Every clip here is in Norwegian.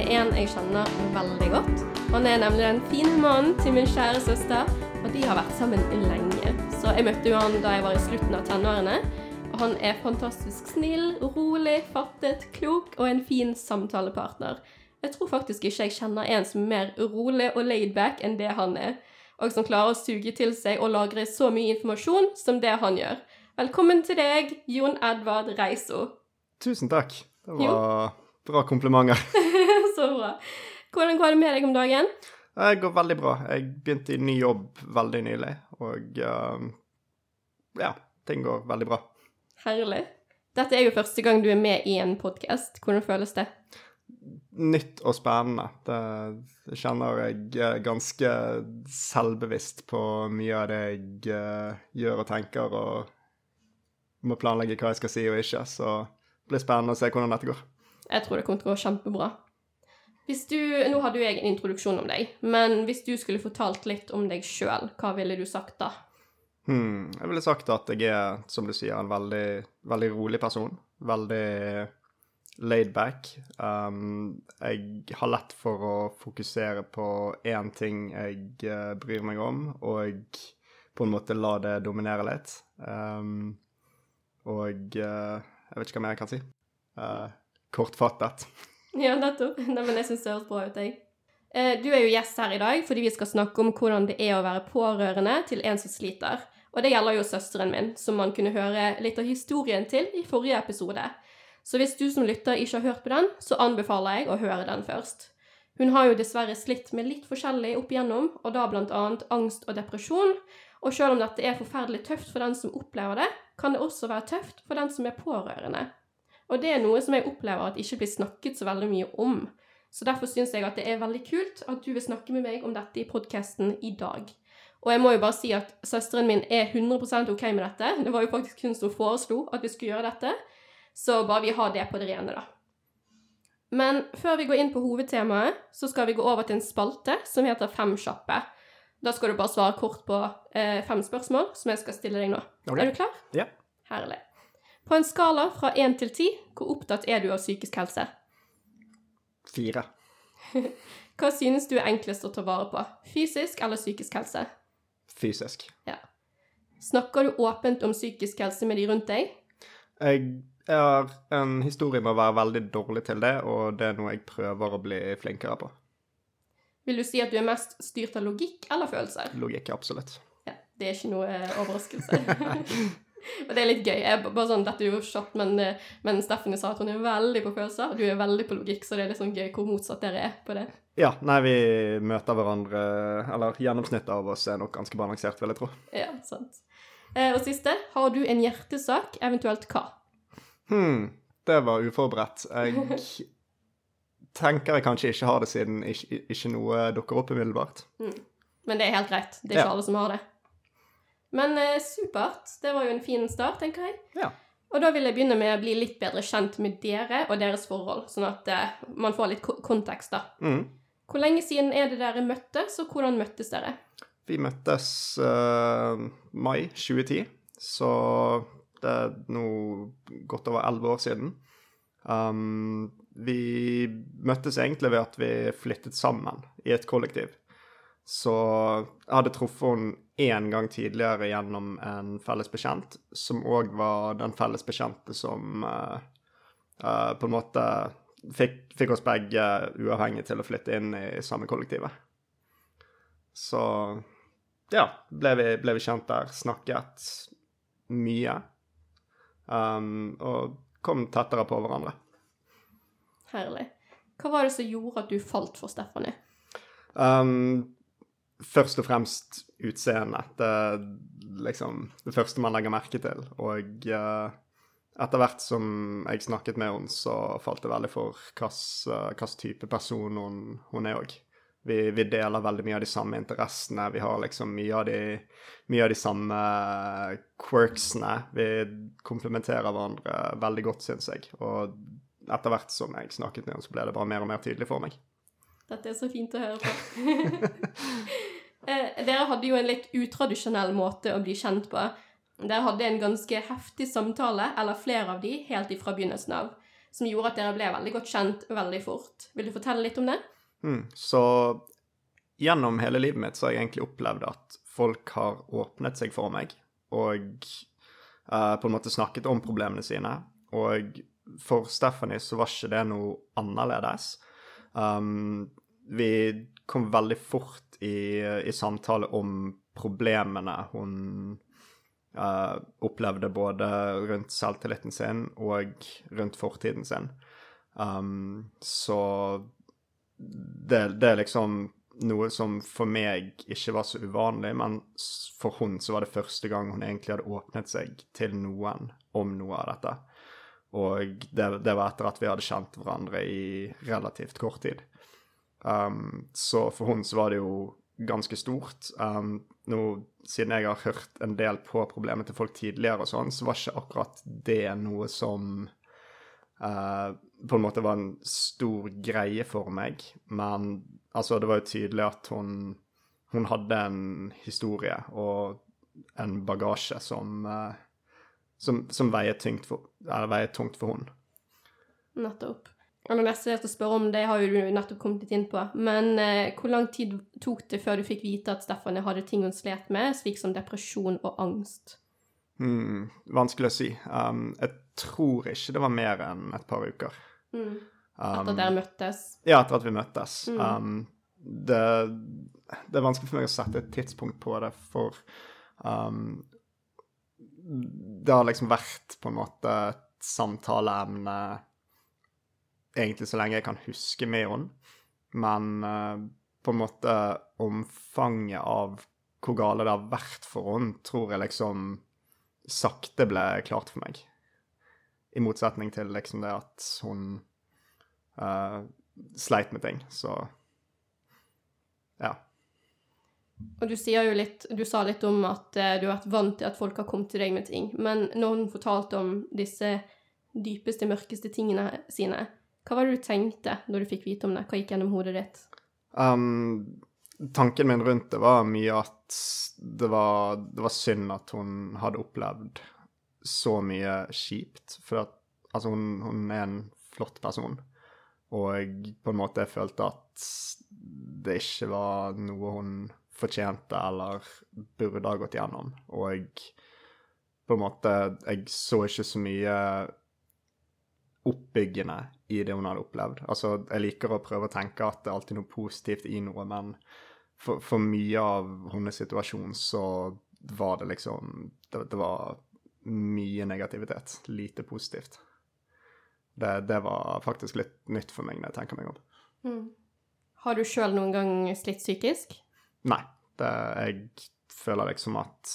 er en jeg kjenner veldig godt. Han er nemlig den fine mannen til min kjære søster, og de har vært sammen lenge. Så jeg møtte jo han da jeg var i slutten av tenårene. Og han er fantastisk snill, rolig, fattet, klok og en fin samtalepartner. Jeg tror faktisk ikke jeg kjenner en som er mer rolig og laidback enn det han er, og som klarer å suge til seg og lagre så mye informasjon som det han gjør. Velkommen til deg, Jon Edvard Reiso. Tusen takk. Det var bra komplimenter. så bra. Hvordan går det med deg om dagen? Det går veldig bra. Jeg begynte i ny jobb veldig nylig, og uh, ja, ting går veldig bra. Herlig. Dette er jo første gang du er med i en podkast. Hvordan føles det? Nytt og spennende. Det kjenner jeg er ganske selvbevisst på mye av det jeg uh, gjør og tenker, og må planlegge hva jeg skal si og ikke. Så det blir spennende å se hvordan dette går. Jeg tror det kommer til å gå kjempebra. Du, Nå hadde jo jeg en introduksjon om deg, men hvis du skulle fortalt litt om deg sjøl, hva ville du sagt da? Hmm, jeg ville sagt at jeg er, som du sier, en veldig, veldig rolig person. Veldig laid back. Um, jeg har lett for å fokusere på én ting jeg uh, bryr meg om, og på en måte la det dominere litt. Um, og uh, jeg vet ikke hva mer jeg kan si. Uh, kortfattet. Ja, nettopp. Nei, men jeg syns det høres bra ut, jeg. Du er jo gjest her i dag fordi vi skal snakke om hvordan det er å være pårørende til en som sliter. Og det gjelder jo søsteren min, som man kunne høre litt av historien til i forrige episode. Så hvis du som lytter ikke har hørt på den, så anbefaler jeg å høre den først. Hun har jo dessverre slitt med litt forskjellig opp igjennom, og da annet angst og depresjon. Og selv om dette er forferdelig tøft for den som opplever det, kan det også være tøft for den som er pårørende. Og det er noe som jeg opplever at ikke blir snakket så veldig mye om. Så derfor syns jeg at det er veldig kult at du vil snakke med meg om dette i podkasten i dag. Og jeg må jo bare si at søsteren min er 100% OK med dette. Det var jo faktisk hun som foreslo at vi skulle gjøre dette. Så bare vi har det på det rene, da. Men før vi går inn på hovedtemaet, så skal vi gå over til en spalte som heter Fem kjappe. Da skal du bare svare kort på eh, fem spørsmål som jeg skal stille deg nå. Okay. Er du klar? Ja. Herlig. På en skala fra én til ti, hvor opptatt er du av psykisk helse? Fire. Hva synes du er enklest å ta vare på? Fysisk eller psykisk helse? Fysisk. Ja. Snakker du åpent om psykisk helse med de rundt deg? Jeg har en historie med å være veldig dårlig til det, og det er noe jeg prøver å bli flinkere på. Vil du si at du er mest styrt av logikk eller følelser? Logikk, absolutt. Ja, Det er ikke noe eh, overraskelse. og det er litt gøy. Jeg, bare sånn, Dette er jo kjapt, men, eh, men Stephanie sa at hun er veldig på følelser, du er veldig på logikk, så det er litt sånn gøy hvor motsatt dere er på det. Ja, nei, vi møter hverandre Eller gjennomsnittet av oss er nok ganske balansert, vil jeg tro. Ja, sant. Eh, og siste, har du en hjertesak, eventuelt hva? Hm, det var uforberedt. Jeg tenker jeg kanskje ikke har det siden ikke, ikke noe dukker opp umiddelbart. Mm. Men det er helt greit. Det er ikke ja. alle som har det. Men eh, supert. Det var jo en fin start, tenker jeg. Ja. Og da vil jeg begynne med å bli litt bedre kjent med dere og deres forhold, sånn at eh, man får litt kontekst, da. Mm. Hvor lenge siden er det dere møttes, og hvordan møttes dere? Vi møttes uh, mai 2010, så det er nå godt over elleve år siden. Um, vi møttes egentlig ved at vi flyttet sammen i et kollektiv. Så jeg hadde truffet henne én gang tidligere gjennom en felles bekjent, som òg var den felles bekjente som uh, uh, på en måte fikk, fikk, oss begge uavhengig til å flytte inn i samme kollektivet. Så ja, ble vi, ble vi kjent der. Snakket mye. Um, og kom tettere på hverandre. Herlig. Hva var det som gjorde at du falt for Stephanie? Um, først og fremst utseendet. Det liksom det første man legger merke til. Og uh, etter hvert som jeg snakket med henne, så falt det veldig for hvilken type person hun, hun er òg. Vi, vi, deler veldig mye av de samme interessene. Vi har liksom mye av de, mye av de samme quirksene. Vi komplementerer hverandre veldig godt, syns jeg. Og etter hvert som jeg snakket med henne, så ble det bare mer og mer tydelig for meg. Dette er så fint å høre på. dere hadde jo en litt utradisjonell måte å bli kjent på. Dere hadde en ganske heftig samtale, eller flere av de, helt ifra begynnelsen av. som gjorde at dere ble veldig godt kjent veldig fort. Vil du fortelle litt om det? Mm. Så gjennom hele livet mitt så har jeg egentlig opplevd at folk har åpnet seg for meg og uh, på en måte snakket om problemene sine. Og for Stephanie så var ikke det noe annerledes. Um, vi kom veldig fort i, i samtale om problemene hun uh, opplevde både rundt selvtilliten sin og rundt fortiden sin. Um, så det, det er liksom noe som for meg ikke var så uvanlig, men for hun så var det første gang hun egentlig hadde åpnet seg til noen om noe av dette. Og det, det var etter at vi hadde kjent hverandre i relativt kort tid. Um, så for hun så var det jo ganske stort. Um, nå, siden jeg har hørt en del på problemet til folk tidligere og sånn, så var ikke akkurat det noe som uh, på en måte var en stor greie for meg. Men altså, det var jo tydelig at hun, hun hadde en historie og en bagasje som, uh, som, som veier, tungt for, veier tungt for hun. Nettopp. Og det neste jeg skal spørre om, det har jo du nettopp kommet litt inn på. Men eh, hvor lang tid tok det før du fikk vite at Stefanie hadde ting hun slet med, slik som depresjon og angst? Hmm, vanskelig å si. Um, jeg tror ikke det var mer enn et par uker. Mm. Etter at dere møttes? Ja, etter at vi møttes. Mm. Um, det, det er vanskelig for meg å sette et tidspunkt på det, for um, det har liksom vært på en måte et samtaleemne egentlig så lenge jeg kan huske med henne. Men uh, på en måte omfanget av hvor gale det har vært for henne, tror jeg liksom sakte ble klart for meg. I motsetning til liksom det at hun uh, sleit med ting, så ja. Og du litt, du sa litt om at eh, du har vært vant til at folk har kommet til deg med ting. Men når hun fortalte om disse dypeste, mørkeste tingene sine, hva var det du tenkte når du fikk vite om det? Hva gikk gjennom hodet ditt? Um, tanken min rundt det var mye at det var, det var synd at hun hadde opplevd så mye kjipt. For at altså, hun, hun er en flott person. Og på en måte jeg følte at det ikke var noe hun fortjente eller burde ha gått gjennom. Og på en måte Jeg så ikke så mye oppbyggende i det hun hadde opplevd. Altså, jeg liker å prøve å tenke at det er alltid noe positivt i noe, men for, for mye av hennes situasjon så var det liksom Det, det var mye negativitet. Lite positivt. Det, det var faktisk litt nytt for meg når jeg tenker meg om. Mm. Har du sjøl noen gang slitt psykisk? Nei. Det, jeg føler liksom at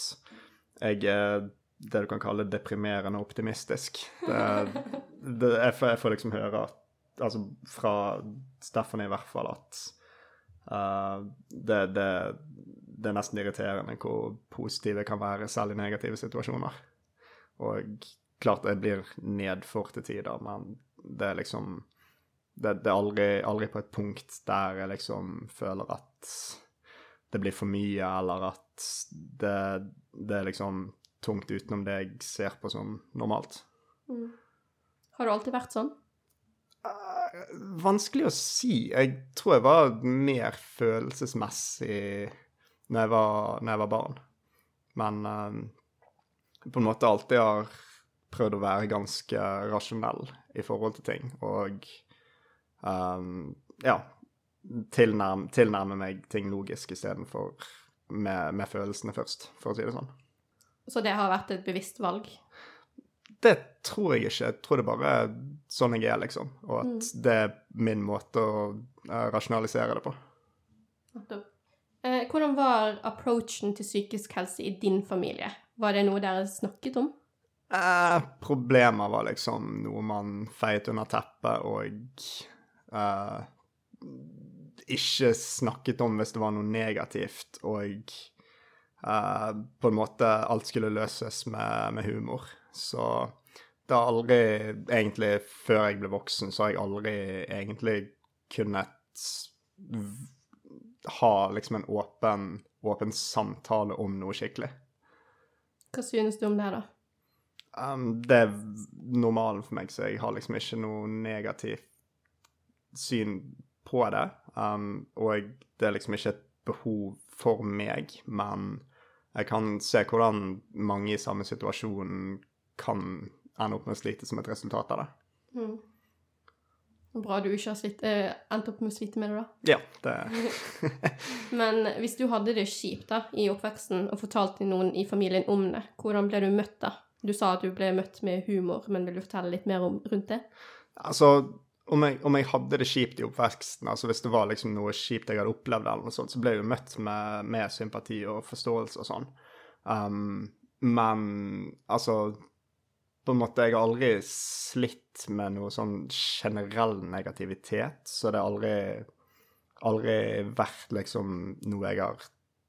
jeg er det du kan kalle deprimerende optimistisk. Det, det, jeg, får, jeg får liksom høre at Altså fra Stephanie i hvert fall at uh, det, det, det er nesten irriterende hvor positive kan være selv i negative situasjoner. Og klart jeg blir nedfor til tider, men det er liksom det er aldri, aldri på et punkt der jeg liksom føler at det blir for mye, eller at det, det er liksom tungt utenom det jeg ser på som normalt. Mm. Har du alltid vært sånn? Uh, vanskelig å si. Jeg tror jeg var mer følelsesmessig når jeg var, når jeg var barn. Men uh, på en måte alltid har prøvd å være ganske rasjonell i forhold til ting. Og um, ja tilnærme, tilnærme meg ting logisk istedenfor med, med følelsene først, for å si det sånn. Så det har vært et bevisst valg? Det tror jeg ikke. Jeg tror det bare er sånn jeg er, liksom. Og at det er min måte å eh, rasjonalisere det på. Nettopp. Eh, hvordan var approachen til psykisk helse i din familie? Var det noe dere snakket om? Eh, problemer var liksom noe man feiet under teppet og eh, ikke snakket om hvis det var noe negativt, og eh, på en måte alt skulle løses med, med humor. Så det har aldri egentlig, før jeg ble voksen, så har jeg aldri egentlig kunnet ha liksom en åpen, åpen samtale om noe skikkelig. Hva synes du om det, da? Um, det er normalen for meg, så jeg har liksom ikke noe negativt syn på det. Um, og det er liksom ikke et behov for meg, men jeg kan se hvordan mange i samme situasjon kan ende opp med å slite som et resultat av det. Mm. Bra du ikke har slitt, eh, endt opp med å slite med det, da. Ja, det Men hvis du hadde det kjipt da, i oppveksten og fortalte noen i familien om det, hvordan ble du møtt da? Du sa at du ble møtt med humor, men vil du fortelle litt mer om, rundt det? Altså, om jeg, om jeg, hadde det kjipt i oppveksten, altså hvis det var liksom noe kjipt jeg hadde opplevd, eller noe sånt, så ble jeg jo møtt med, med sympati og forståelse og sånn. Um, men altså på en måte, Jeg har aldri slitt med noe sånn generell negativitet, så det har aldri, aldri vært liksom noe jeg har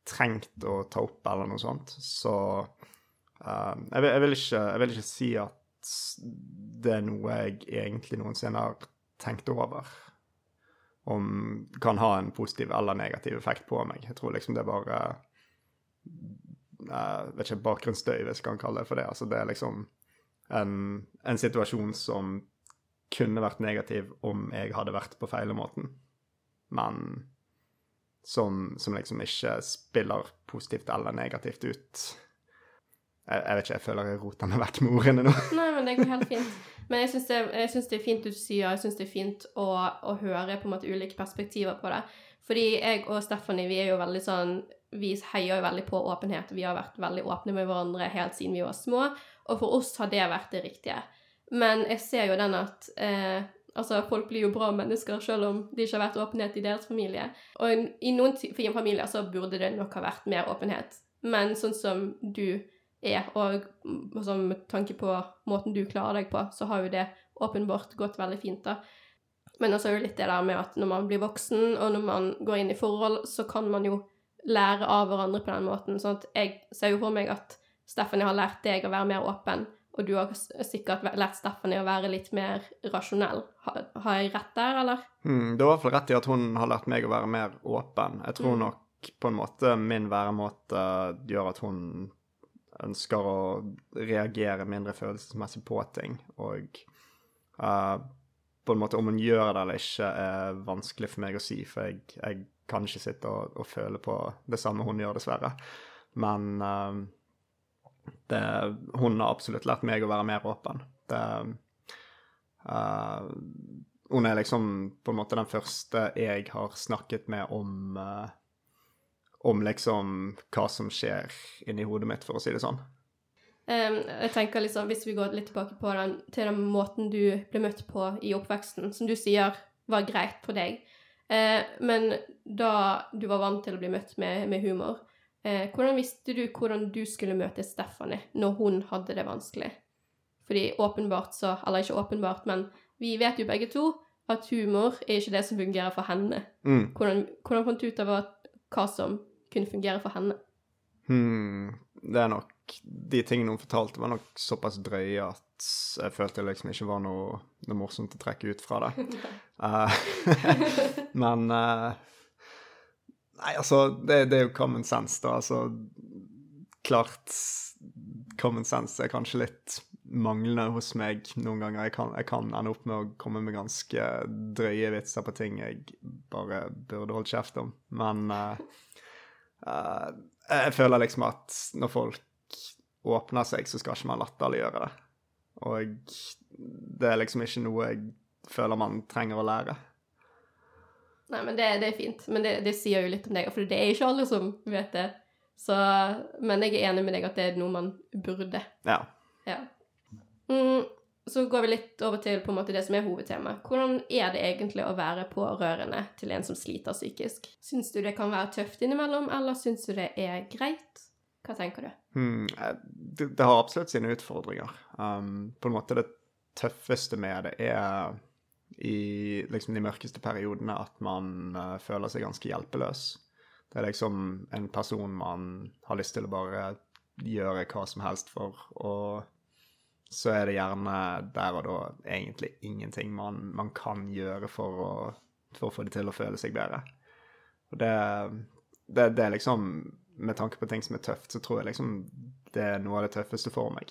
trengt å ta opp, eller noe sånt. Så um, jeg, jeg, vil ikke, jeg, vil, ikke, si at det er noe jeg egentlig noensinne har tenkt over. Om kan ha en positiv eller negativ effekt på meg. Jeg tror liksom det er bare uh, vet ikke, bakgrunnsstøy, hvis jeg kan kalle det for det. Altså det er liksom en, en, situasjon som kunne vært negativ om jeg hadde vært på feil måten, men som, som, liksom ikke spiller positivt eller negativt ut. Jeg, jeg vet ikke, jeg føler jeg roter meg vekk med ordene nå. Nei, men det går helt fint. Men jeg syns det, det, er fint du sier, jeg syns det er fint å, å, høre på en måte ulike perspektiver på det. Fordi jeg og Stephanie, vi er jo veldig sånn Vi heier jo veldig på åpenhet. Vi har vært veldig åpne med hverandre helt siden vi var små. Og for oss har det vært det riktige. Men jeg ser jo den at eh, altså folk blir jo bra mennesker selv om det ikke har vært åpenhet i deres familie. Og i noen familier så burde det nok ha vært mer åpenhet. Men sånn som du er, og altså, med tanke på måten du klarer deg på, så har jo det åpenbart gått veldig fint, da. Men også er det litt det der med at når man blir voksen, og når man går inn i forhold, så kan man jo lære av hverandre på den måten. Sånn at jeg ser jo for meg at Stephanie har lært deg å være mer åpen, og du har sikkert lært Stephanie å være litt mer rasjonell. Har, har jeg rett der, eller? Mm, det er i hvert fall rett i at hun har lært meg å være mer åpen. Jeg tror mm. nok på en måte min væremåte gjør at hun ønsker å reagere mindre følelsesmessig på ting, og uh, på en måte om hun gjør det eller ikke, er vanskelig for meg å si, for jeg, jeg kan ikke sitte og, og, føle på det samme hun gjør, dessverre. Men uh, det, hun har absolutt lært meg å være mer åpen. Det, uh, hun er liksom på en måte den første jeg har snakket med om uh, om liksom hva som skjer inni hodet mitt, for å si det sånn. Um, jeg tenker liksom, Hvis vi går litt tilbake på den, til den måten du ble møtt på i oppveksten, som du sier var greit for deg, uh, men da du var vant til å bli møtt med, med humor, uh, hvordan visste du hvordan du skulle møte Stephanie når hun hadde det vanskelig? Fordi åpenbart så Eller ikke åpenbart, men vi vet jo begge to at humor er ikke det som fungerer for henne. Mm. Hvordan, hvordan fant du ut av hva som kunne fungere for henne? Hmm. Det er nok De tingene hun fortalte, var nok såpass drøye at jeg følte det liksom ikke var noe, noe morsomt å trekke ut fra det. uh, men uh, Nei, altså, det, det, er jo common sense, da. Altså, klart Common sense er kanskje litt manglende hos meg noen ganger. Jeg kan, jeg kan ende opp med å komme med ganske drøye vitser på ting jeg bare burde holdt kjeft om. Men uh, uh, jeg føler liksom at når folk åpner seg, så skal ikke man latterliggjøre det. Og det er liksom ikke noe jeg føler man trenger å lære. Nei, men det, det er fint. Men det, det, sier jo litt om deg, for det er ikke alle som vet det. Så, men jeg er enig med deg at det er noe man burde. Ja. ja. Mm, så går vi litt over til på en måte det som er hovedtemaet. Hvordan er det egentlig å være pårørende til en som sliter psykisk? Syns du det kan være tøft innimellom, eller syns du det er greit? Hva tenker du? Hmm, det, det, har absolutt sine utfordringer. Um, på en måte det tøffeste med det er i liksom de mørkeste periodene at man uh, føler seg ganske hjelpeløs. Det er liksom en person man har lyst til å bare gjøre hva som helst for, og så er det gjerne der og da egentlig ingenting man, man kan gjøre for å, for å, få det til å føle seg bedre. Og det, det, det er liksom Med tanke på ting som er tøft, så tror jeg liksom det er noe av det tøffeste for meg.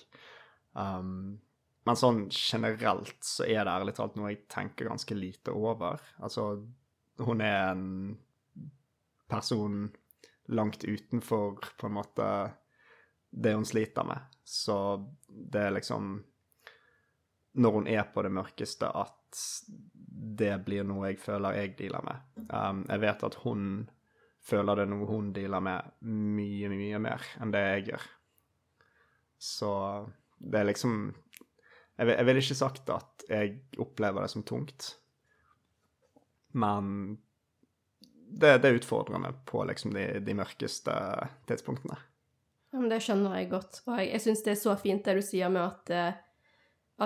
Um, men sånn generelt så er det ærlig talt noe jeg tenker ganske lite over. Altså, hun er en person langt utenfor på en måte det hun sliter med. Så det er liksom Når hun er på det mørkeste, at det blir noe jeg føler jeg dealer med. Um, jeg vet at hun føler det er noe hun dealer med mye, mye mer enn det jeg gjør. Så det er liksom Jeg, jeg ville ikke sagt at jeg opplever det som tungt, men det, det er utfordrende på liksom de, de mørkeste tidspunktene. Men Det skjønner jeg godt. Og jeg, jeg syns det er så fint det du sier med at, eh,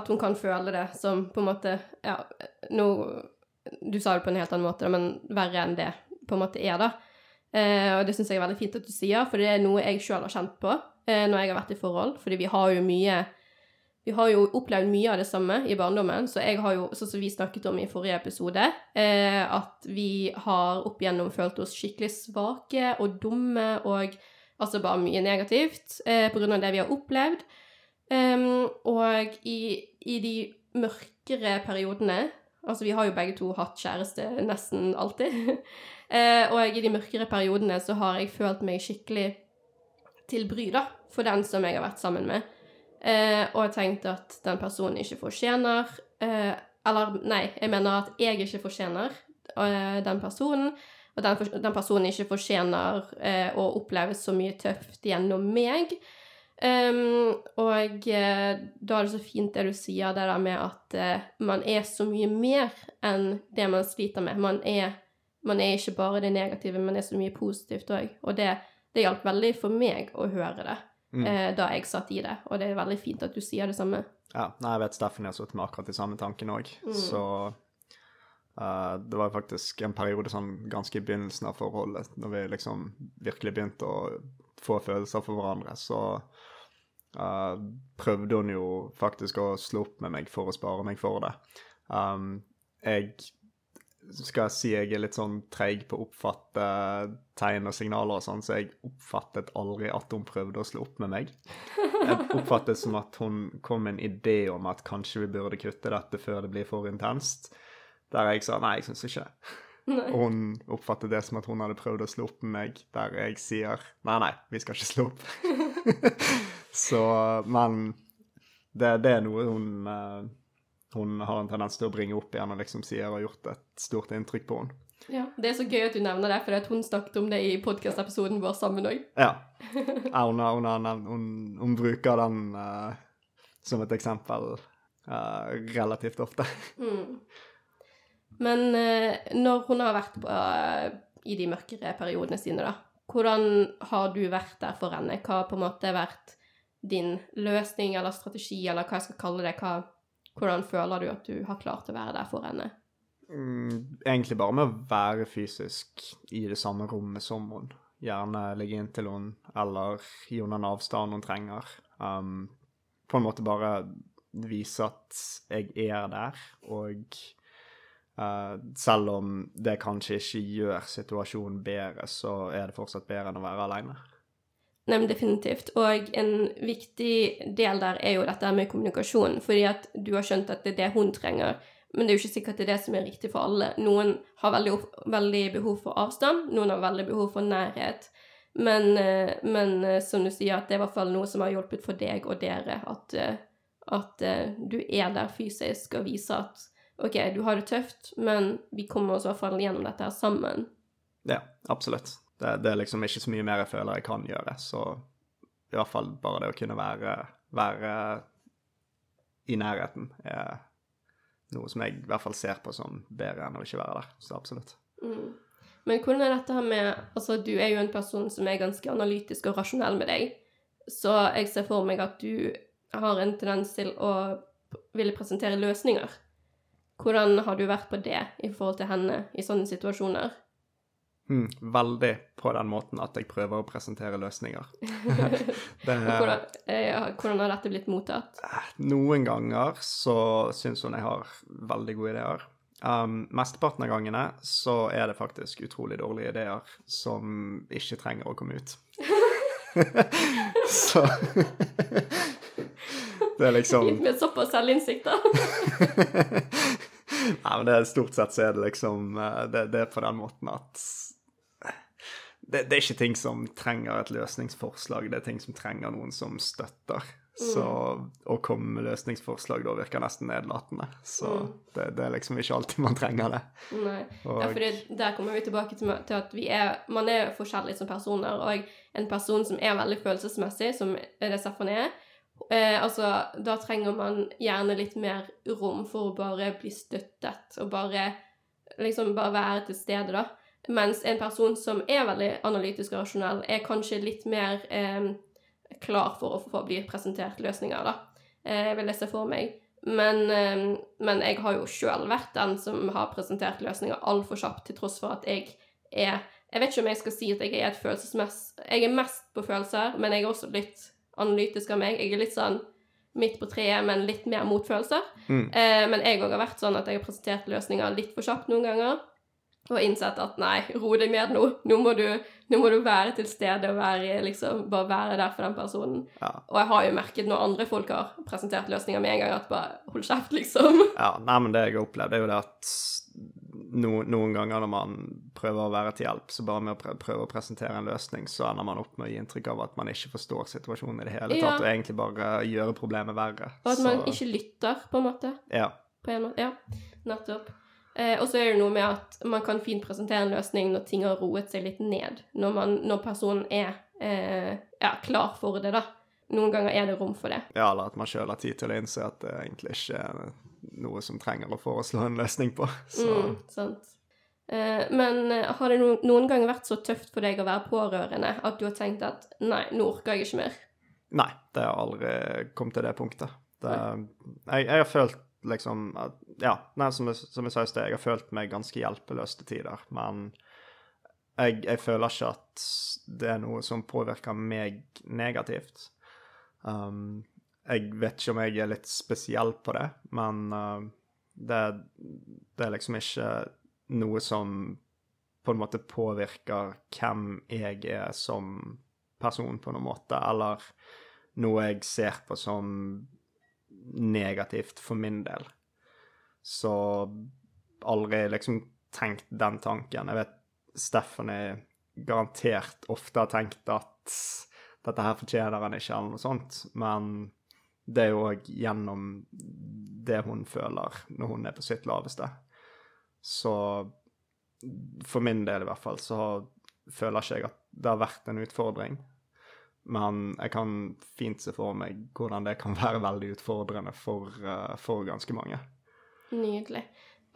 at hun kan føle det som på en måte Ja, nå Du sa det på en helt annen måte, men verre enn det på en måte er, da. Eh, og det syns jeg er veldig fint at du sier, for det er noe jeg sjøl har kjent på eh, når jeg har vært i forhold. Fordi vi har jo mye Vi har jo opplevd mye av det samme i barndommen, så jeg har jo, sånn som vi snakket om i forrige episode, eh, at vi har opp igjennom følt oss skikkelig svake og dumme og Altså bare mye negativt eh, av det vi har opplevd. Um, og i, i de mørkere periodene Altså, vi har jo begge to hatt kjæreste nesten alltid. eh, og i de mørkere periodene så har jeg følt meg skikkelig til bry, da, for den som jeg har vært sammen med. Eh, og jeg tenkte at den personen ikke fortjener eh, Eller nei, jeg mener at jeg ikke fortjener den personen. Og den, den personen ikke fortjener eh, å oppleve så mye tøft gjennom meg. Um, og eh, da er det så fint det du sier, det der med at eh, man er så mye mer enn det man sliter med. Man er, man er ikke bare det negative, man er så mye positivt òg. Og det, det hjalp veldig for meg å høre det Mm. eh, da jeg satt i det. Og det er veldig fint at du sier det samme. Ja, nei, jeg vet Steffen har sittet med akkurat de samme tankene òg, Mm. så eh, det var faktisk en periode sånn ganske i begynnelsen av forholdet, når vi liksom virkelig begynte å få følelser for hverandre, så uh, prøvde hun jo faktisk å slå opp med meg for å spare meg for det. Um, jeg skal si jeg er litt sånn treig på å oppfatte tegn og signaler og sånn, så jeg oppfattet aldri at hun prøvde å slå opp med meg. Jeg oppfattet som at hun kom med en idé om at kanskje vi burde kutte dette før det blir for intenst. Der jeg sa nei, jeg syns ikke det. Og hun oppfattet det som at hun hadde prøvd å slå opp med meg, der jeg sier nei, nei, vi skal ikke slå opp. Så, men det, det er noe hun eh, hun har en tendens til å bringe opp igjen og liksom sier har gjort et stort inntrykk på henne. Ja, Det er så gøy at du nevner det, for at hun snakket om det i podkast-episoden vår sammen òg. Ja. ja hun, hun, hun, hun bruker den uh, som et eksempel uh, relativt ofte. Mm. Men eh, når hun har vært på, eh, i de mørkere periodene sine, da, hvordan har du vært der for henne? Hva har på en måte vært din løsning eller strategi, eller hva jeg skal kalle det? Hva, hvordan føler du at du har klart å være der for henne? Mm, egentlig bare med å være fysisk i det samme rommet som hun. Gjerne ligge inntil hun, eller gi henne en avstand hun trenger. Um, på en måte bare vise at jeg er der, og selv om det kanskje ikke gjør situasjonen bedre, så er det fortsatt bedre enn å være aleine. Nei, men definitivt. Og en viktig del der er jo dette med kommunikasjon. Fordi at du har skjønt at det er det hun trenger. Men det er jo ikke sikkert det er det som er riktig for alle. Noen har veldig, veldig behov for avstand, noen har veldig behov for nærhet. Men, eh, men eh, som du sier, at det er i hvert fall noe som har hjulpet for deg og dere. At, eh, at eh, du er der fysisk og viser at OK, du har det tøft, men vi kommer oss i hvert fall gjennom dette her sammen. Ja, absolutt. Det, det er liksom ikke så mye mer jeg føler jeg kan gjøre, så i hvert fall bare det å kunne være, være i nærheten er noe som jeg i hvert fall ser på som bedre enn å ikke være der. Så absolutt. Mm. Men hvordan er dette her med Altså, du er jo en person som er ganske analytisk og rasjonell med deg, så jeg ser for meg at du har en tendens til å ville presentere løsninger. Hvordan har du vært på det i forhold til henne i sånne situasjoner? Mm, veldig på den måten at jeg prøver å presentere løsninger. det, Hvordan, eh, hvordan har dette blitt mottatt? noen ganger så syns hun jeg har veldig gode ideer. Um, mesteparten av gangene så er det faktisk utrolig dårlige ideer som ikke trenger å komme ut. så Det er liksom med såpass selvinnsikt, da. Nei, men det er stort sett så er det liksom eh, Det, det er på den måten at det, det er ikke ting som trenger et løsningsforslag, det er ting som trenger noen som støtter. Så å komme med løsningsforslag da virker nesten nedlatende. Så det, det er liksom ikke alltid man trenger det. Nei. Og- Ja, fordi der kommer vi tilbake til, til at vi er, man er forskjellige som personer, og en person som er veldig følelsesmessig, som er det Stefan er, eh, altså, da trenger man gjerne litt mer rom for å bare bli støttet, og bare, liksom, bare være til stede, da. Mens en person som er veldig analytisk og rasjonell, er kanskje litt mer eh, klar for å få bli presentert løsninger, da. Eh, vil jeg se for meg. Men, eh, men jeg har jo sjøl vært den som har presentert løsninger altfor kjapt, til tross for at jeg er Jeg vet ikke om jeg skal si at jeg er et følelsesmess... Jeg er mest på følelser, men jeg er også litt analytisk av meg. Jeg er litt sånn midt på treet, men litt mer mot følelser. Mm. Eh, men jeg òg har vært sånn at jeg har presentert løsninger litt for kjapt noen ganger. Og innsett at nei, ro deg ned nå. Nå må du, nå må du være til stede og være, liksom, bare være der for den personen. Ja. Og jeg har jo merket når andre folk har presentert løsninger med en gang, at bare hold kjeft, liksom. Ja, nei, men det jeg har opplevd, er jo det at no, noen ganger når man prøver å være til hjelp, så bare med å prøve å presentere en løsning, så ender man opp med å gi inntrykk av at man ikke forstår situasjonen i det hele Ja. tatt, og egentlig bare gjøre problemet verre. Og at man ikke lytter, på en måte. Ja. På en måte. Ja, nettopp. Eh, og så er det noe med at man kan fint presentere en løsning når ting har roet seg litt ned. Når, man, når personen er eh, ja, klar for det, da. Noen ganger er det rom for det. ja, eller at man sjøl har tid til å innse at det egentlig ikke er noe som trenger å foreslå en løsning på. Så Mm, sant. Eh, men eh, har det noen gang vært så tøft for deg å være pårørende at du har tenkt at nei, nå orker jeg ikke mer? nei, det har aldri kommet til det punktet. Det, jeg, jeg har følt liksom at Ja, nei, som, jeg, som jeg sa i sted, jeg har følt meg ganske hjelpeløs til tider, men jeg, jeg føler ikke at det er noe som påvirker meg negativt. Um, jeg vet ikke om jeg er litt spesiell på det, men uh, det, det er liksom ikke noe som på en måte påvirker hvem jeg er som person på noen måte, eller noe jeg ser på som negativt for min del. Så aldri liksom tenkt den tanken. Jeg vet Stephanie garantert ofte har tenkt at dette her fortjener han ikke, eller noe sånt, men det er jo òg gjennom det hun føler når hun er på sitt laveste. Så for min del i hvert fall, så føler ikke jeg at det har vært en utfordring. Men jeg kan fint se for meg hvordan det kan være veldig utfordrende for, eh, for ganske mange. Nydelig.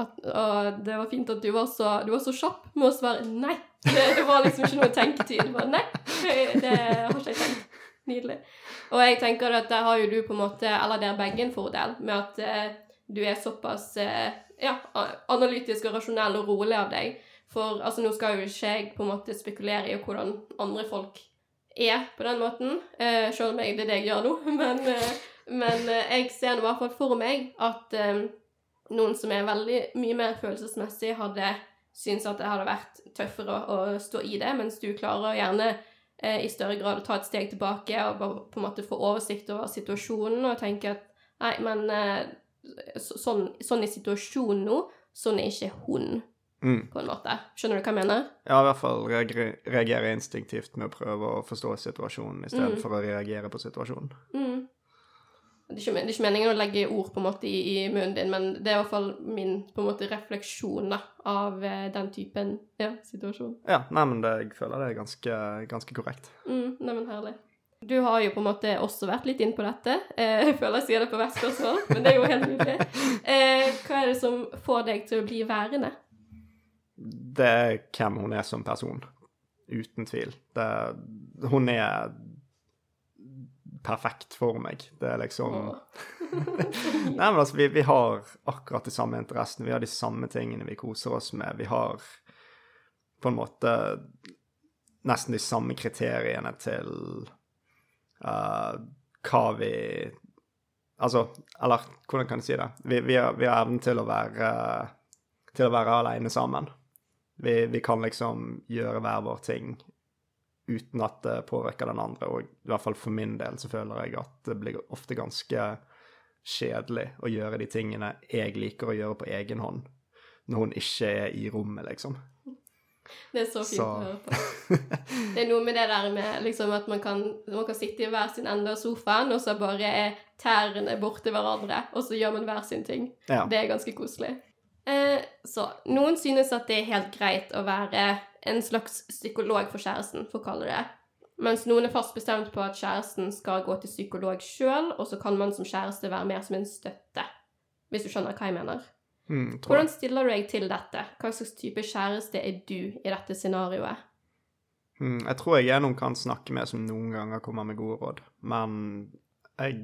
At, og det var fint at du var så, du var så kjapp med å svare nei. Det, det var liksom ikke noe tenketid. Bare, nei, det har ikke jeg tenkt. Nydelig. Og jeg tenker at der har jo du på en måte, eller dere begge en fordel, med at eh, du er såpass eh, ja, analytisk og rasjonell og rolig av deg. For altså, nå skal jo ikke jeg på en måte spekulere i hvordan andre folk er på den måten, eh, selv om jeg, det er det jeg gjør nå. Men, eh, men eh, jeg ser i hvert fall for meg at eh, noen som er veldig mye mer følelsesmessig, hadde syntes at det hadde vært tøffere å, å stå i det, mens du klarer å gjerne i større grad å ta et steg tilbake og bare på en måte få oversikt over situasjonen og tenke at nei, men eh, sånn, sånn er situasjonen nå, sånn er ikke hun, Mm. på en måte. Skjønner du hva jeg mener? Ja, i hvert fall reagere instinktivt med å prøve å forstå situasjonen istedenfor Mm. for å reagere på situasjonen. Mm. Det er, ikke, det er ikke meningen å legge ord på en måte i, i munnen din, men det er i hvert fall min på en måte refleksjon da, av eh, den typen ja, situasjon. Ja, nei, men det, jeg føler det er ganske, ganske korrekt. Mm, nei, men herlig. Du har jo på en måte også vært litt inn på dette. Eh, jeg føler jeg sier det på hvert spørsmål, men det er jo helt mulig. Eh, hva er det som får deg til å bli værende? Det er hvem hun er som person. Uten tvil. Det, hun er perfekt for meg. Det er liksom Nei, men altså, vi, vi har akkurat de samme interessene. Vi har de samme tingene vi koser oss med. Vi har på en måte nesten de samme kriteriene til uh, hva vi Altså, eller hvordan kan jeg si det? Vi, vi, har, vi har evnen til å være til å være alene sammen. Vi, vi kan liksom gjøre hver vår ting uten at det påvirker den andre. Og i hvert fall for min del så føler jeg at det blir ofte ganske kjedelig å gjøre de tingene jeg liker å gjøre på egen hånd, når hun ikke er i rommet, liksom. Det er så fint Så- å høre på. Det er noe med det der med liksom, at man kan, man kan sitte i hver sin ende av sofaen, og så bare er tærne borti hverandre, og så gjør man hver sin ting. Ja. Det er ganske koselig. Eh, så noen synes at det er helt greit å være en slags psykolog for kjæresten, for å kalle det. Mens noen er fast bestemt på at kjæresten skal gå til psykolog sjøl, og så kan man som kjæreste være mer som en støtte. Hvis du skjønner hva jeg mener. Mm, Hvordan stiller du deg til dette? Hva slags type kjæreste er du i dette scenarioet? Mm, jeg tror jeg er noen kan snakke med som noen ganger kommer med gode råd, men jeg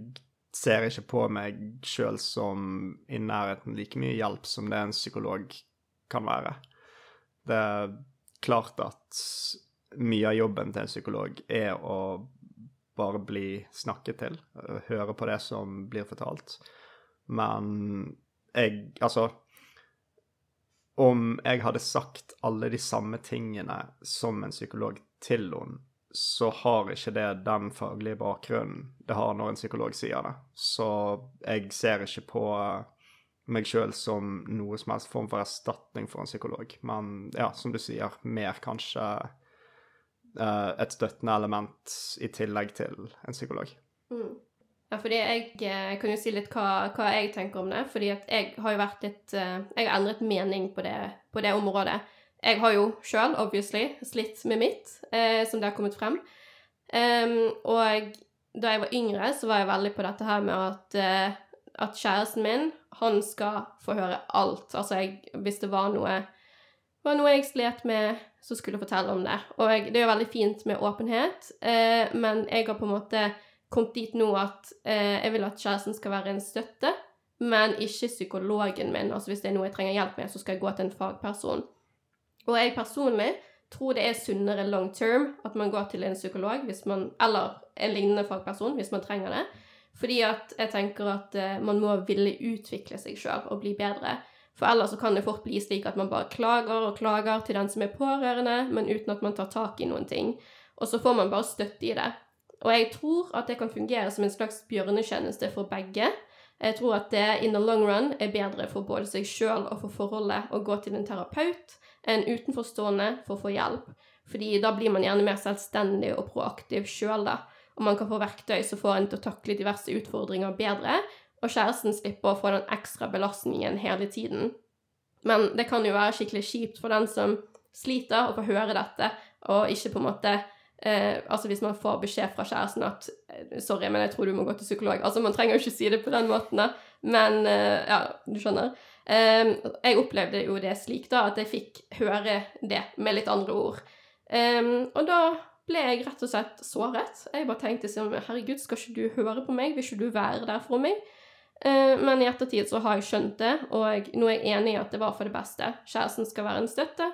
ser ikke på meg sjøl som i nærheten like mye hjelp som det en psykolog kan være. Det klart at mye av jobben til en psykolog er å bare bli snakket til, høre på det som blir fortalt. Men jeg Altså om jeg hadde sagt alle de samme tingene som en psykolog til henne, så har ikke det den faglige bakgrunnen det har når en psykolog sier det. Så jeg ser ikke på meg sjøl som noe som helst form for erstatning for en psykolog. Men ja, som du sier, mer kanskje uh, et støttende element i tillegg til en psykolog. Mm. Ja, fordi jeg eh, kan jo si litt hva, hva jeg tenker om det. Fordi at jeg har jo vært litt uh, Jeg har endret mening på det, på det området. Jeg har jo sjøl, obviously, slitt med mitt, uh, som det har kommet frem. Um, og da jeg var yngre, så var jeg veldig på dette her med at, uh, at kjæresten min, han skal få høre alt. Altså, jeg, hvis det var noe var noe jeg slet med, så skulle jeg fortelle om det. Og jeg, det er jo veldig fint med åpenhet, eh, men jeg har på en måte kommet dit nå at eh, jeg vil at kjæresten skal være en støtte, men ikke psykologen min. Altså hvis det er noe jeg trenger hjelp med, så skal jeg gå til en fagperson. Og jeg personlig tror det er sunnere long term at man går til en psykolog hvis man, eller en lignende fagperson hvis man trenger det. Fordi at jeg tenker at eh, man må ville utvikle seg sjøl og bli bedre. For ellers kan det fort bli slik at man bare klager og klager til den som er pårørende, men uten at man tar tak i noen ting. Og så får man bare støtte i det. Og jeg tror at det kan fungere som en slags bjørnetjeneste for begge. Jeg tror at det in the long run er bedre for både seg sjøl og for forholdet å gå til en terapeut enn utenforstående for å få hjelp. Fordi da blir man gjerne mer selvstendig og proaktiv sjøl, da. Og man kan få verktøy som får en til å takle diverse utfordringer bedre, og kjæresten slipper å få den ekstra belastningen hele tiden. Men det kan jo være skikkelig kjipt for den som sliter, å få høre dette, og ikke på en måte eh, Altså hvis man får beskjed fra kjæresten at eh, 'sorry, men jeg tror du må gå til psykolog'. Altså man trenger jo ikke si det på den måten, da, men eh, ja, du skjønner. Eh, jeg opplevde jo det slik, da, at jeg fikk høre det med litt andre ord. Eh, og da ble jeg rett og slett såret. Jeg bare tenkte sånn Herregud, skal ikke du høre på meg? Vil ikke du være der for meg? Eh, Men i ettertid så har jeg skjønt det, og nå er jeg enig i at det var for det beste. Kjæresten skal være en støtte,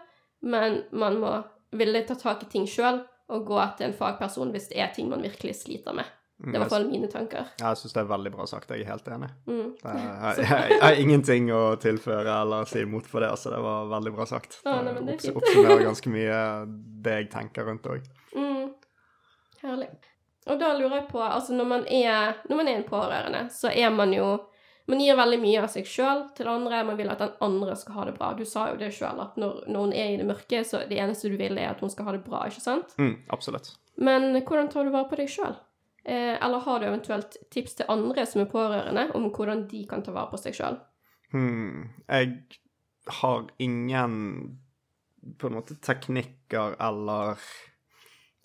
men man må ville ta tak i ting sjøl og gå til en fagperson hvis det er ting man virkelig sliter med. Mm, Det er i hvert fall mine tanker. Ja, jeg syns det er veldig bra sagt. Jeg er helt enig. Mm. Det er, jeg, jeg, jeg har ingenting å tilføre eller si imot for det, så det var veldig bra sagt. Ja, nei, det er opps- oppsummerer ganske mye det jeg tenker rundt òg. Herlig. Og da lurer jeg på, altså når man er, når man er en pårørende, så er man jo Man gir veldig mye av seg sjøl til andre, man vil at den andre skal ha det bra. Du sa jo det sjøl, at når, når hun er i det mørke, så det eneste du vil, er at hun skal ha det bra, ikke sant? Mm, absolutt. Men hvordan tar du vare på deg sjøl? Eh, eller har du eventuelt tips til andre som er pårørende, om hvordan de kan ta vare på seg sjøl? Hmm. Jeg har ingen på en måte teknikker eller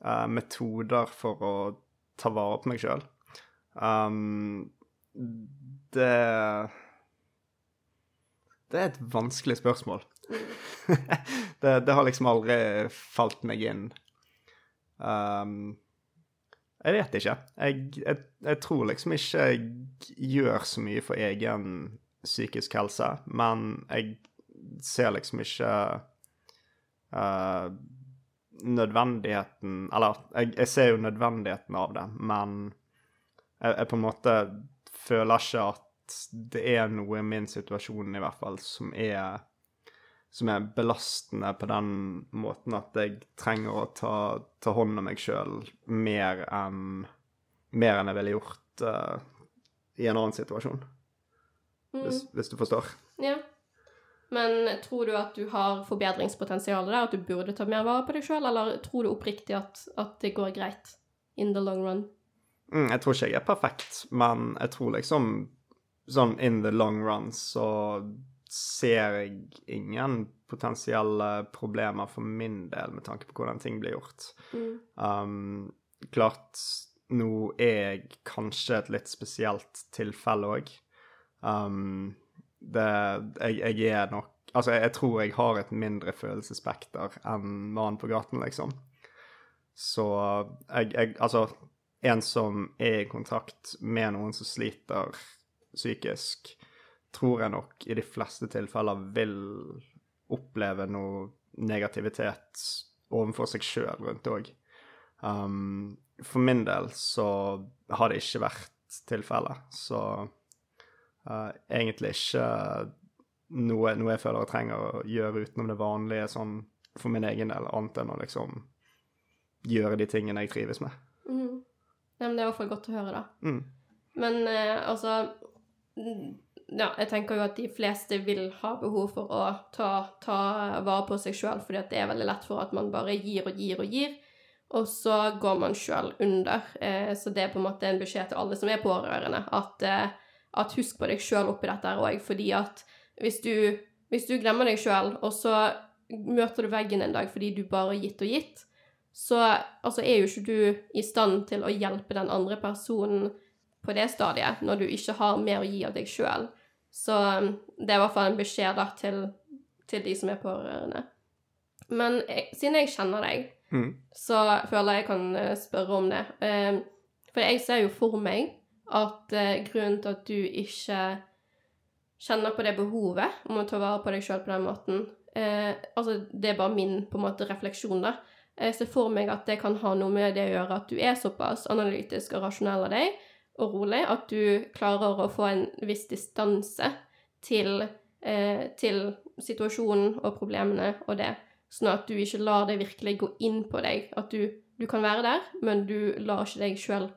eh, metoder for å ta vare på meg sjøl. Um, det Det er et vanskelig spørsmål. det, det har liksom aldri falt meg inn. Um, jeg vet ikke. Jeg, jeg, jeg tror liksom ikke jeg gjør så mye for egen psykisk helse, men jeg ser liksom ikke eh, nødvendigheten Eller jeg, jeg ser jo nødvendigheten av det, men jeg, jeg på en måte føler ikke at det er noe i min situasjon i hvert fall som er som er belastende på den måten at jeg trenger å ta, ta hånd om meg sjøl mer enn mer enn jeg ville gjort uh, i en annen situasjon, Mm. hvis, hvis du forstår. Ja. Men tror du at du har forbedringspotensial der, at du burde ta mer vare på deg sjøl, eller tror du oppriktig at, at det går greit in the long run? Mm, jeg tror ikke jeg er perfekt, men jeg tror liksom sånn in the long run så ser jeg ingen potensielle problemer for min del med tanke på hvordan ting blir gjort. Mm. Um, klart, nå er jeg kanskje et litt spesielt tilfelle òg. Um, det jeg, jeg er nok Altså, jeg, jeg tror jeg har et mindre følelsesspekter enn mannen på gaten, liksom. Så jeg, jeg Altså, en som er i kontakt med noen som sliter psykisk, tror jeg nok i de fleste tilfeller vil oppleve noe negativitet overfor seg sjøl rundt òg. Um, for min del så har det ikke vært tilfellet, så uh, egentlig ikke noe, noe jeg føler jeg trenger å gjøre utenom det vanlige sånn for min egen del, annet enn å liksom gjøre de tingene jeg trives med. Mm. Ja, men det er i hvert fall godt å høre, da. Mm. Men eh, altså Ja, jeg tenker jo at de fleste vil ha behov for å ta, ta vare på seg sjøl, fordi det er veldig lett for at man bare gir og gir og gir, og så går man sjøl under. Eh, så det er på en måte en beskjed til alle som er pårørende, at, eh, at husk på deg sjøl oppi dette òg, fordi at hvis du, hvis du glemmer deg sjøl, og så møter du veggen en dag fordi du bare har gitt og gitt, så altså, er jo ikke du i stand til å hjelpe den andre personen på det stadiet, når du ikke har mer å gi av deg sjøl. Så um, det er i hvert fall en beskjed da til, til de som er pårørende. Men jeg, siden jeg kjenner deg, Mm. så føler jeg jeg kan eh, spørre om det. Eh, For jeg ser jo for meg at eh, grunnen til at du ikke kjenner på det behovet om å ta vare på deg sjøl på den måten eh, Altså, det er bare min på en måte refleksjon, da. Jeg ser for meg at det kan ha noe med det å gjøre at du er såpass analytisk og rasjonell av deg og rolig at du klarer å få en viss distanse til, eh, til situasjonen og problemene og det, sånn at du ikke lar det virkelig gå inn på deg. At du, du kan være der, men du lar ikke deg sjøl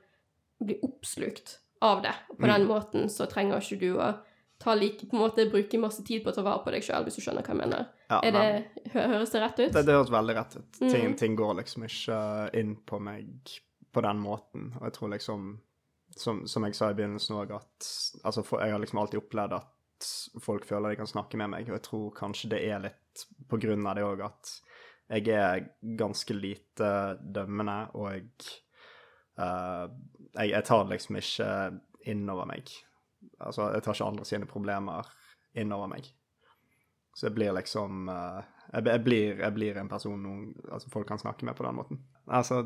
bli oppslukt av det. Og på Mm. den måten så trenger ikke du å ta like, på en måte bruke masse tid på å ta vare på deg sjøl, hvis du skjønner hva jeg mener. Ja, Er det, hø høres det rett ut? Det, det høres veldig rett ut. Ting, Mm. ting går liksom ikke inn på meg på den måten. Og jeg tror liksom, som, som jeg sa i begynnelsen òg, at altså for, jeg har liksom alltid opplevd at folk føler de kan snakke med meg, og jeg tror kanskje det er litt på grunn av det òg at jeg er ganske lite dømmende, og jeg, eh, jeg, jeg tar liksom ikke innover meg. Altså, jeg tar ikke andre sine problemer innover meg. Så jeg blir liksom eh, jeg, jeg, blir, jeg blir en person noen, altså folk kan snakke med på den måten. Altså,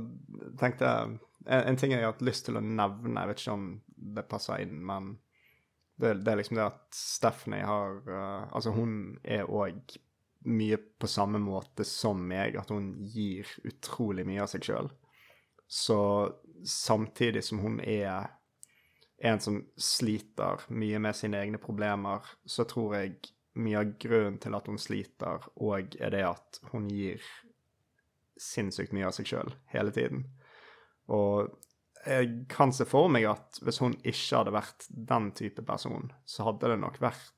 tenkte jeg en, en ting jeg har hatt lyst til å nevne, jeg vet ikke om det passer inn, men det, det er liksom det at Stephanie har eh, Altså, hun er òg mye på samme måte som meg, at hun gir utrolig mye av seg sjøl. Så samtidig som hun er en som sliter mye med sine egne problemer, så tror jeg mye av grunnen til at hun sliter, og er det at hun gir sinnssykt mye av seg sjøl hele tiden. Og jeg kan se for meg at hvis hun ikke hadde vært den type person, så hadde det nok vært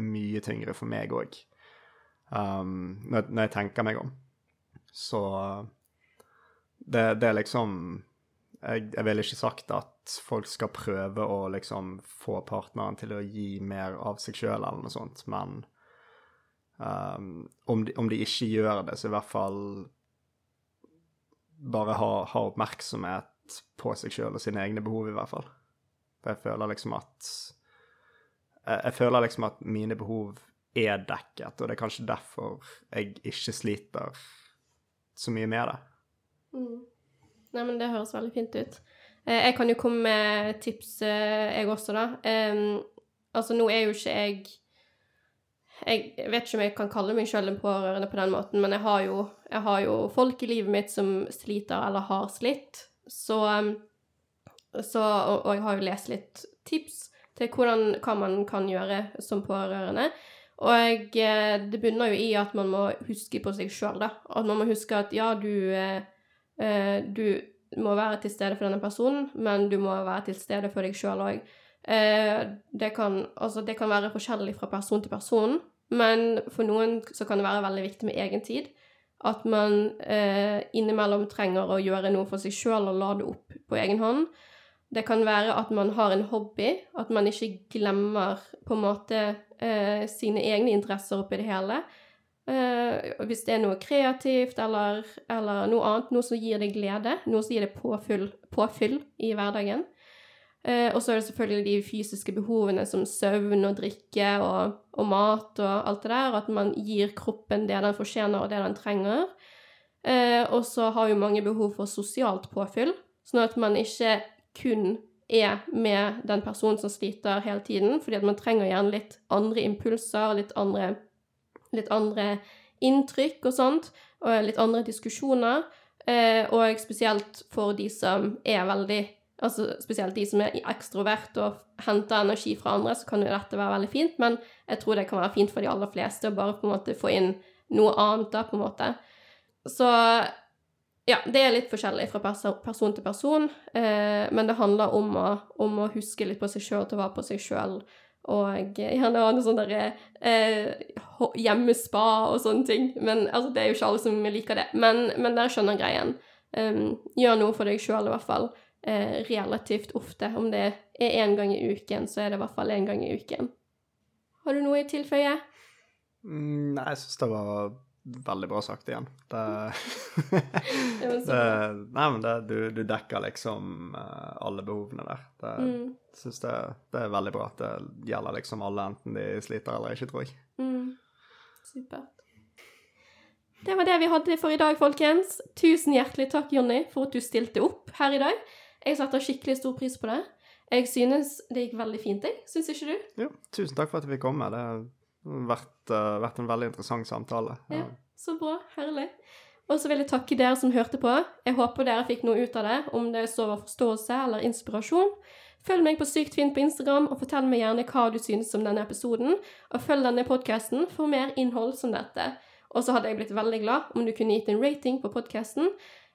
mye tyngre for meg òg, um, når jeg tenker meg om. Så det, det er liksom jeg, jeg ville ikke sagt at folk skal prøve å liksom få partneren til å gi mer av seg sjøl eller noe sånt, men um, om, de, om de ikke gjør det, så i hvert fall bare ha, ha oppmerksomhet på seg sjøl og sine egne behov, i hvert fall. For jeg føler liksom at jeg, jeg føler liksom at mine behov er dekket, og det er kanskje derfor jeg ikke sliter så mye med det. Mm. Nei, men det høres veldig fint ut. Eh, jeg kan jo komme med tips, eh, jeg også, da. Altså, nå er jo ikke jeg Jeg vet ikke om jeg kan kalle meg sjøl en pårørende på den måten, men jeg har, jo, jeg har jo folk i livet mitt som sliter eller har slitt. Så, så og, jeg har jo lest litt tips til hvordan, hva man kan gjøre som pårørende. Og eh, det bunner jo i at man må huske på seg sjøl, da. At man må huske at ja, du Du må være til stede for denne personen, men du må være til stede for deg sjøl òg. Eh, det, kan, altså, det kan være forskjellig fra person til person, men for noen så kan det være veldig viktig med egen tid. At man eh, innimellom trenger å gjøre noe for seg sjøl og lade opp på egen hånd. Det kan være at man har en hobby, at man ikke glemmer på en måte eh, sine egne interesser oppi det hele. Eh, hvis det er noe kreativt eller, eller, noe annet, noe som gir deg glede, noe som gir deg påfyll, påfyll i hverdagen. Eh, og så er det selvfølgelig de fysiske behovene som søvn og drikke og, og, mat og alt det der. At man gir kroppen det den fortjener og det den trenger. Eh, og så har jo mange behov for sosialt påfyll, sånn at man ikke kun er med den personen som sliter hele tiden, fordi at man trenger gjerne litt andre impulser, litt andre, litt andre inntrykk og sånt, og litt andre diskusjoner. Eh, og spesielt for de som er veldig Altså spesielt de som er ekstrovert og henter energi fra andre, så kan jo dette være veldig fint, men jeg tror det kan være fint for de aller fleste å bare på en måte få inn noe annet, da, på en måte. Så ja, det er litt forskjellig fra person til person, eh, men det handler om å, om å, huske litt på seg sjøl, å være på seg sjøl, og gjerne ha noe sånn derre eh, hjemmespa og sånne ting. Men altså, det er jo ikke alle som liker det. Men, men der skjønner greien. Um, gjør noe for deg sjøl, i hvert fall. Eh, relativt ofte. Om det er én gang i uken, så er det i hvert fall én gang i uken. Har du noe i tilføye? Mm, nei, jeg syns det var Veldig bra sagt igjen. Det, det Nei, men det, du, du, dekker liksom uh, alle behovene der. Det mm. Syns det, det, er veldig bra at det gjelder liksom alle, enten de sliter eller ikke, tror jeg. Mm. Supert. Det var det vi hadde for i dag, folkens. Tusen hjertelig takk, Jonny, for at du stilte opp her i dag. Jeg setter skikkelig stor pris på det. Jeg synes det gikk veldig fint, jeg. Syns ikke du? Jo, tusen takk for at jeg fikk komme. Det vært, uh, vært en veldig interessant samtale. Ja, Så bra. Herlig. Og så vil jeg takke dere som hørte på. Jeg håper dere fikk noe ut av det, om det så var forståelse eller inspirasjon. Følg meg på Sykt fint på Instagram, og fortell meg gjerne hva du synes om denne episoden. Og følg denne podkasten for mer innhold som dette. Og så hadde jeg blitt veldig glad om du kunne gitt en rating på podkasten.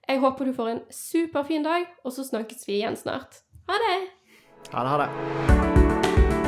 Jeg håper du får en superfin dag, og så snakkes vi igjen snart. Ha det! Ha det, ha det.